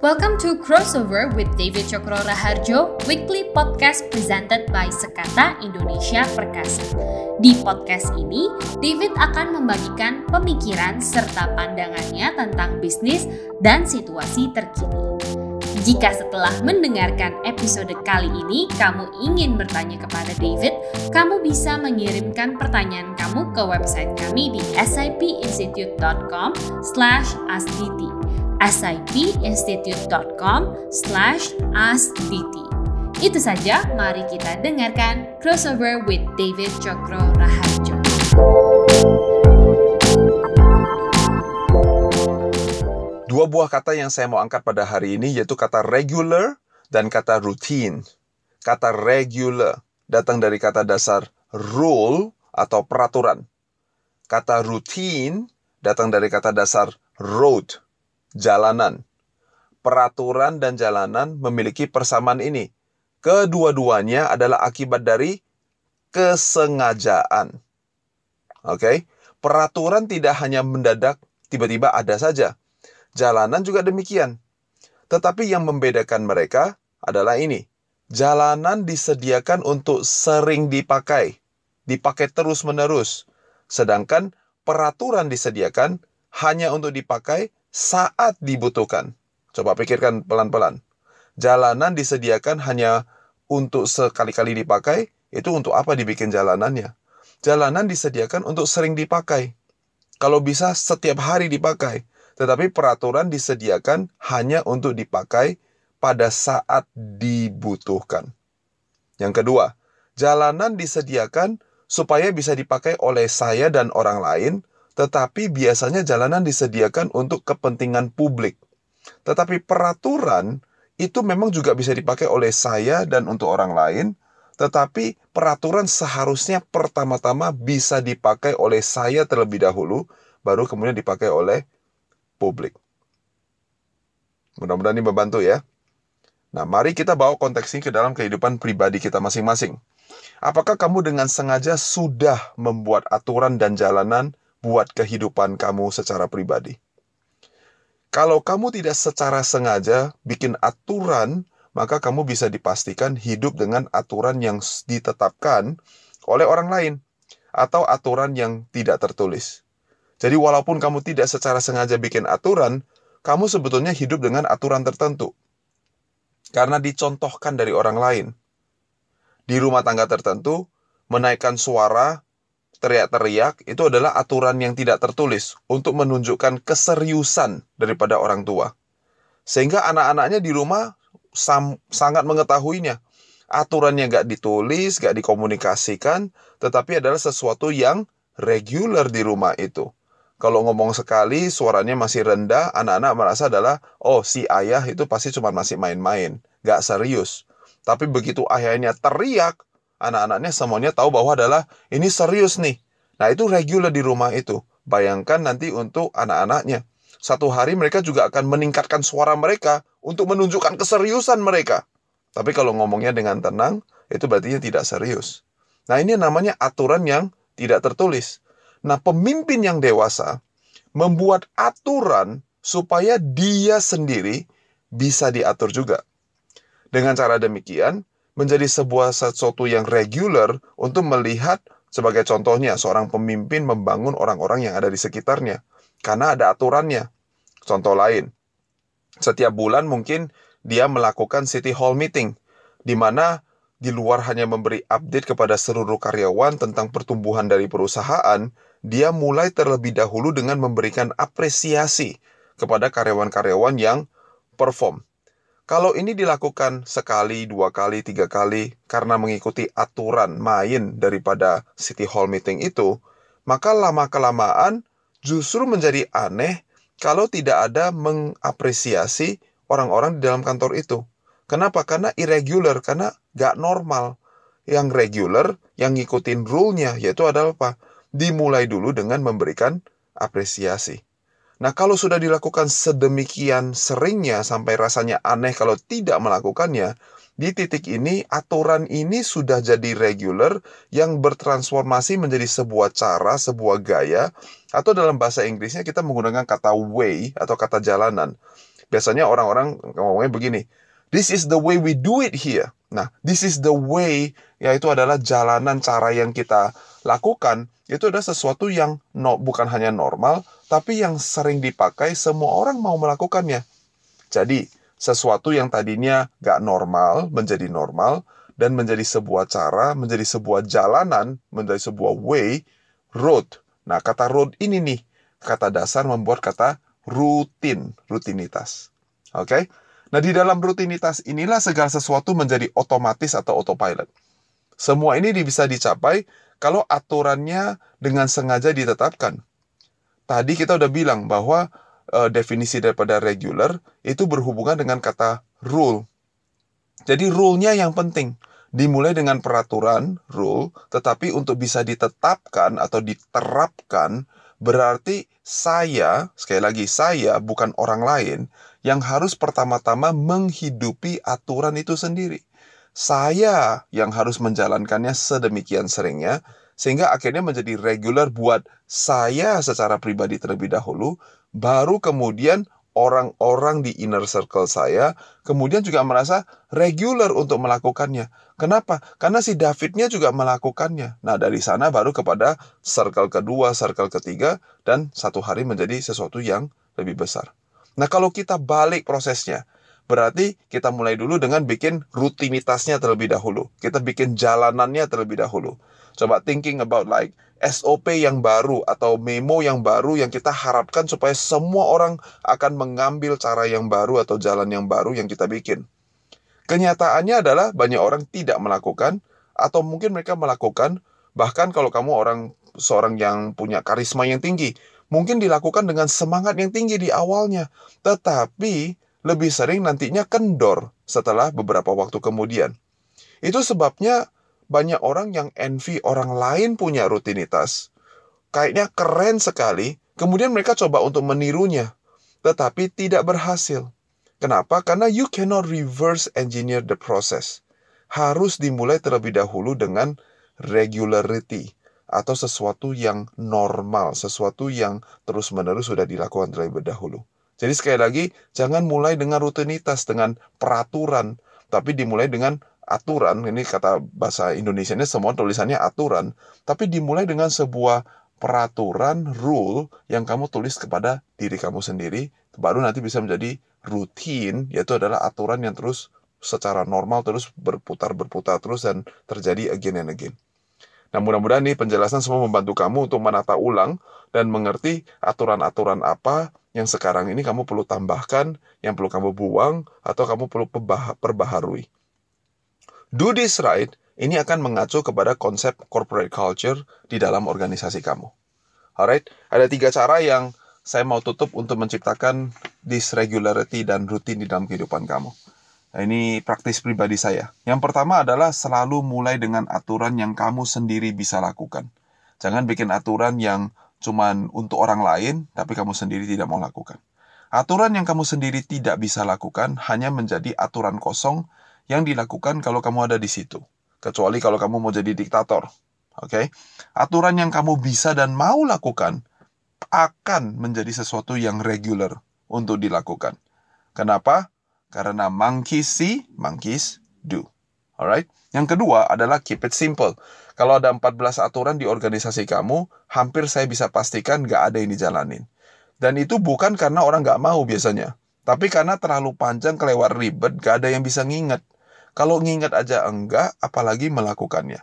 Welcome to Crossover with David Cokro Raharjo, weekly podcast presented by Sekata Indonesia Perkasa. Di podcast ini, David akan membagikan pemikiran serta pandangannya tentang bisnis dan situasi terkini. Jika setelah mendengarkan episode kali ini kamu ingin bertanya kepada David, kamu bisa mengirimkan pertanyaan kamu ke website kami di sipinstitute.com slash sipinstitute.com slash askdt. Itu saja, mari kita dengarkan Crossover with David Cokro Raharjo. Dua buah kata yang saya mau angkat pada hari ini yaitu kata regular dan kata routine. Kata regular datang dari kata dasar rule atau peraturan. Kata routine datang dari kata dasar road jalanan. Peraturan dan jalanan memiliki persamaan ini. Kedua-duanya adalah akibat dari kesengajaan. Oke, peraturan tidak hanya mendadak tiba-tiba ada saja. Jalanan juga demikian. Tetapi yang membedakan mereka adalah ini. Jalanan disediakan untuk sering dipakai, dipakai terus-menerus. Sedangkan peraturan disediakan hanya untuk dipakai saat dibutuhkan. Coba pikirkan pelan-pelan. Jalanan disediakan hanya untuk sekali-kali dipakai, itu untuk apa dibikin jalanannya? Jalanan disediakan untuk sering dipakai. Kalau bisa setiap hari dipakai. Tetapi peraturan disediakan hanya untuk dipakai pada saat dibutuhkan. Yang kedua, jalanan disediakan supaya bisa dipakai oleh saya dan orang lain tetapi biasanya jalanan disediakan untuk kepentingan publik. Tetapi peraturan itu memang juga bisa dipakai oleh saya dan untuk orang lain, tetapi peraturan seharusnya pertama-tama bisa dipakai oleh saya terlebih dahulu, baru kemudian dipakai oleh publik. Mudah-mudahan ini membantu ya. Nah, mari kita bawa konteks ini ke dalam kehidupan pribadi kita masing-masing. Apakah kamu dengan sengaja sudah membuat aturan dan jalanan buat kehidupan kamu secara pribadi. Kalau kamu tidak secara sengaja bikin aturan, maka kamu bisa dipastikan hidup dengan aturan yang ditetapkan oleh orang lain atau aturan yang tidak tertulis. Jadi walaupun kamu tidak secara sengaja bikin aturan, kamu sebetulnya hidup dengan aturan tertentu. Karena dicontohkan dari orang lain. Di rumah tangga tertentu, menaikkan suara teriak-teriak itu adalah aturan yang tidak tertulis untuk menunjukkan keseriusan daripada orang tua. Sehingga anak-anaknya di rumah sangat mengetahuinya. Aturannya nggak ditulis, nggak dikomunikasikan, tetapi adalah sesuatu yang regular di rumah itu. Kalau ngomong sekali, suaranya masih rendah, anak-anak merasa adalah, oh si ayah itu pasti cuma masih main-main, nggak serius. Tapi begitu ayahnya teriak, anak-anaknya semuanya tahu bahwa adalah ini serius nih. Nah, itu regular di rumah itu. Bayangkan nanti untuk anak-anaknya. Satu hari mereka juga akan meningkatkan suara mereka untuk menunjukkan keseriusan mereka. Tapi kalau ngomongnya dengan tenang, itu berarti tidak serius. Nah, ini namanya aturan yang tidak tertulis. Nah, pemimpin yang dewasa membuat aturan supaya dia sendiri bisa diatur juga. Dengan cara demikian, menjadi sebuah sesuatu yang regular untuk melihat sebagai contohnya seorang pemimpin membangun orang-orang yang ada di sekitarnya karena ada aturannya. Contoh lain, setiap bulan mungkin dia melakukan city hall meeting di mana di luar hanya memberi update kepada seluruh karyawan tentang pertumbuhan dari perusahaan, dia mulai terlebih dahulu dengan memberikan apresiasi kepada karyawan-karyawan yang perform. Kalau ini dilakukan sekali, dua kali, tiga kali karena mengikuti aturan main daripada City Hall meeting itu, maka lama-kelamaan justru menjadi aneh kalau tidak ada mengapresiasi orang-orang di dalam kantor itu. Kenapa? Karena irregular, karena gak normal. Yang regular, yang ngikutin rule-nya, yaitu adalah apa? Dimulai dulu dengan memberikan apresiasi. Nah, kalau sudah dilakukan sedemikian seringnya sampai rasanya aneh kalau tidak melakukannya, di titik ini aturan ini sudah jadi regular yang bertransformasi menjadi sebuah cara, sebuah gaya, atau dalam bahasa Inggrisnya kita menggunakan kata way atau kata jalanan. Biasanya orang-orang ngomongnya begini, this is the way we do it here. Nah, this is the way, yaitu adalah jalanan cara yang kita lakukan, itu adalah sesuatu yang no, bukan hanya normal, tapi yang sering dipakai semua orang mau melakukannya. Jadi, sesuatu yang tadinya gak normal menjadi normal, dan menjadi sebuah cara, menjadi sebuah jalanan, menjadi sebuah way, road. Nah, kata road ini nih, kata dasar membuat kata rutin, rutinitas. Oke? Okay? Nah, di dalam rutinitas inilah segala sesuatu menjadi otomatis atau autopilot. Semua ini bisa dicapai kalau aturannya dengan sengaja ditetapkan. Tadi kita udah bilang bahwa uh, definisi daripada regular itu berhubungan dengan kata rule. Jadi rule-nya yang penting dimulai dengan peraturan, rule, tetapi untuk bisa ditetapkan atau diterapkan, berarti saya, sekali lagi, saya bukan orang lain yang harus pertama-tama menghidupi aturan itu sendiri. Saya yang harus menjalankannya sedemikian seringnya, sehingga akhirnya menjadi regular buat saya secara pribadi terlebih dahulu, baru kemudian orang-orang di inner circle saya kemudian juga merasa regular untuk melakukannya. Kenapa? Karena si Davidnya juga melakukannya. Nah, dari sana baru kepada circle kedua, circle ketiga, dan satu hari menjadi sesuatu yang lebih besar. Nah, kalau kita balik prosesnya, berarti kita mulai dulu dengan bikin rutinitasnya terlebih dahulu. Kita bikin jalanannya terlebih dahulu. Coba thinking about like SOP yang baru atau memo yang baru yang kita harapkan supaya semua orang akan mengambil cara yang baru atau jalan yang baru yang kita bikin. Kenyataannya adalah banyak orang tidak melakukan atau mungkin mereka melakukan bahkan kalau kamu orang seorang yang punya karisma yang tinggi, mungkin dilakukan dengan semangat yang tinggi di awalnya, tetapi lebih sering nantinya kendor setelah beberapa waktu kemudian. Itu sebabnya banyak orang yang envy orang lain punya rutinitas. Kayaknya keren sekali, kemudian mereka coba untuk menirunya, tetapi tidak berhasil. Kenapa? Karena you cannot reverse engineer the process. Harus dimulai terlebih dahulu dengan regularity atau sesuatu yang normal, sesuatu yang terus-menerus sudah dilakukan terlebih dahulu. Jadi sekali lagi, jangan mulai dengan rutinitas, dengan peraturan, tapi dimulai dengan aturan. Ini kata bahasa Indonesia ini semua tulisannya aturan, tapi dimulai dengan sebuah peraturan, rule yang kamu tulis kepada diri kamu sendiri, baru nanti bisa menjadi rutin yaitu adalah aturan yang terus secara normal terus berputar berputar terus dan terjadi again and again. Nah mudah-mudahan nih penjelasan semua membantu kamu untuk menata ulang dan mengerti aturan-aturan apa yang sekarang ini kamu perlu tambahkan, yang perlu kamu buang, atau kamu perlu perbaharui. Do this right, ini akan mengacu kepada konsep corporate culture di dalam organisasi kamu. Alright, ada tiga cara yang saya mau tutup untuk menciptakan this regularity dan rutin di dalam kehidupan kamu. Nah, ini praktis pribadi saya. Yang pertama adalah selalu mulai dengan aturan yang kamu sendiri bisa lakukan. Jangan bikin aturan yang cuman untuk orang lain, tapi kamu sendiri tidak mau lakukan. Aturan yang kamu sendiri tidak bisa lakukan hanya menjadi aturan kosong yang dilakukan kalau kamu ada di situ. Kecuali kalau kamu mau jadi diktator. Oke? Okay? Aturan yang kamu bisa dan mau lakukan akan menjadi sesuatu yang regular untuk dilakukan. Kenapa? Karena monkeys see, monkeys do. Alright? Yang kedua adalah keep it simple. Kalau ada 14 aturan di organisasi kamu, hampir saya bisa pastikan nggak ada yang dijalanin. Dan itu bukan karena orang nggak mau biasanya. Tapi karena terlalu panjang kelewat ribet, gak ada yang bisa nginget. Kalau nginget aja enggak, apalagi melakukannya.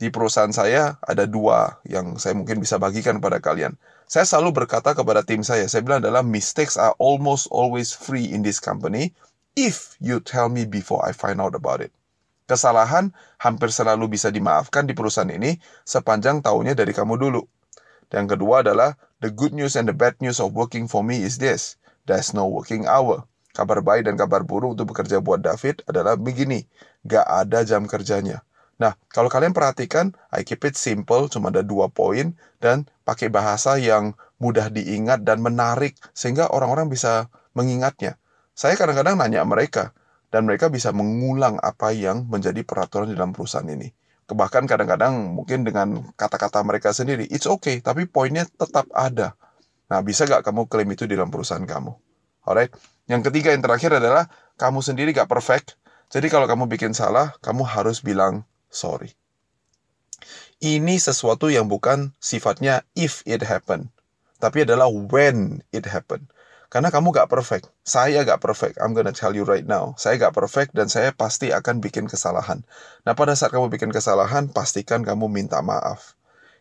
Di perusahaan saya ada dua yang saya mungkin bisa bagikan pada kalian. Saya selalu berkata kepada tim saya, saya bilang adalah mistakes are almost always free in this company if you tell me before I find out about it. Kesalahan hampir selalu bisa dimaafkan di perusahaan ini sepanjang tahunnya dari kamu dulu. Dan kedua adalah the good news and the bad news of working for me is this. There's no working hour. Kabar baik dan kabar buruk untuk bekerja buat David adalah begini. Gak ada jam kerjanya. Nah, kalau kalian perhatikan, I keep it simple, cuma ada dua poin, dan pakai bahasa yang mudah diingat dan menarik, sehingga orang-orang bisa mengingatnya. Saya kadang-kadang nanya mereka, dan mereka bisa mengulang apa yang menjadi peraturan di dalam perusahaan ini. Bahkan kadang-kadang mungkin dengan kata-kata mereka sendiri, it's okay, tapi poinnya tetap ada. Nah, bisa gak kamu klaim itu di dalam perusahaan kamu? Alright? Yang ketiga yang terakhir adalah kamu sendiri gak perfect. Jadi kalau kamu bikin salah, kamu harus bilang sorry. Ini sesuatu yang bukan sifatnya if it happen, tapi adalah when it happen. Karena kamu gak perfect, saya gak perfect. I'm gonna tell you right now, saya gak perfect dan saya pasti akan bikin kesalahan. Nah pada saat kamu bikin kesalahan, pastikan kamu minta maaf.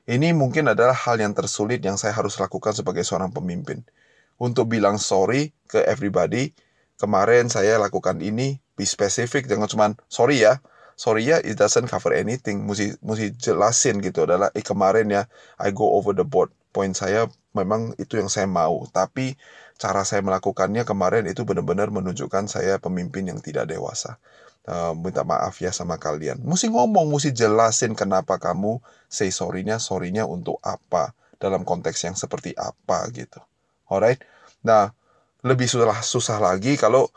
Ini mungkin adalah hal yang tersulit yang saya harus lakukan sebagai seorang pemimpin. Untuk bilang sorry ke everybody, kemarin saya lakukan ini, be specific, jangan cuma sorry ya, sorry ya, it doesn't cover anything. Mesti, mesti jelasin gitu adalah, eh kemarin ya, I go over the board. Poin saya memang itu yang saya mau, tapi cara saya melakukannya kemarin itu benar-benar menunjukkan saya pemimpin yang tidak dewasa. Uh, minta maaf ya sama kalian. Mesti ngomong, mesti jelasin kenapa kamu say sorry-nya, untuk apa, dalam konteks yang seperti apa gitu. Alright? Nah, lebih susah, susah lagi kalau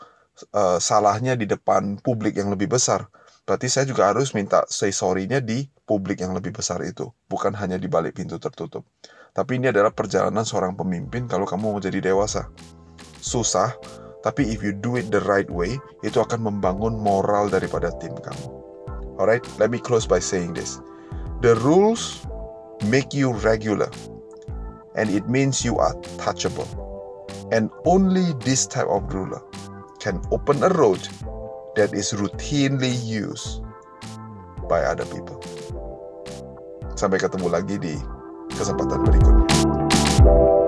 uh, salahnya di depan publik yang lebih besar. Berarti saya juga harus minta say sorry-nya di publik yang lebih besar itu, bukan hanya di balik pintu tertutup. Tapi ini adalah perjalanan seorang pemimpin kalau kamu mau jadi dewasa. Susah, tapi if you do it the right way, itu akan membangun moral daripada tim kamu. Alright, let me close by saying this. The rules make you regular, and it means you are touchable. And only this type of ruler can open a road that is routinely used by other people. Sampai ketemu lagi di kesempatan berikutnya.